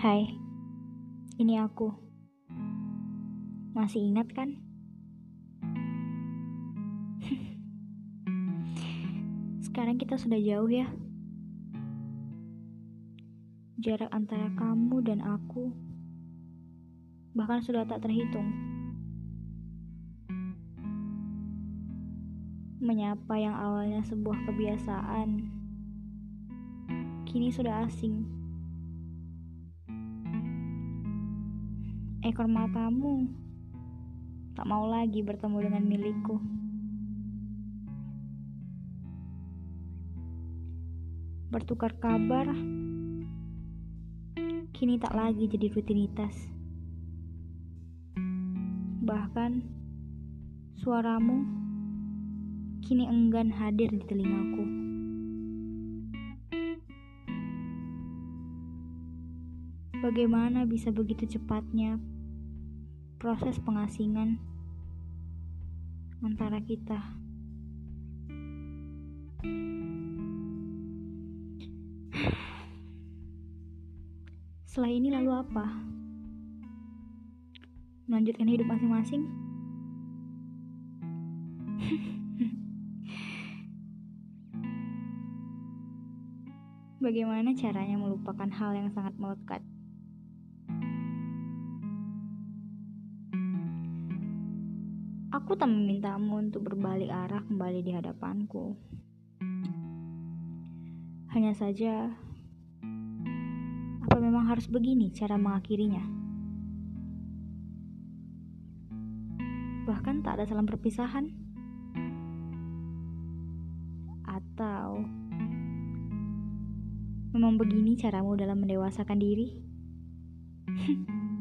Hai, ini aku. Masih ingat kan? Sekarang kita sudah jauh ya. Jarak antara kamu dan aku bahkan sudah tak terhitung. Menyapa yang awalnya sebuah kebiasaan, kini sudah asing. Ekor matamu tak mau lagi bertemu dengan milikku. Bertukar kabar kini tak lagi jadi rutinitas. Bahkan suaramu kini enggan hadir di telingaku. Bagaimana bisa begitu cepatnya proses pengasingan antara kita? Setelah ini lalu apa? Melanjutkan hidup masing-masing? Bagaimana caranya melupakan hal yang sangat melekat? Aku tak memintamu untuk berbalik arah kembali di hadapanku. Hanya saja, apa memang harus begini cara mengakhirinya? Bahkan tak ada salam perpisahan? Atau memang begini caramu dalam mendewasakan diri?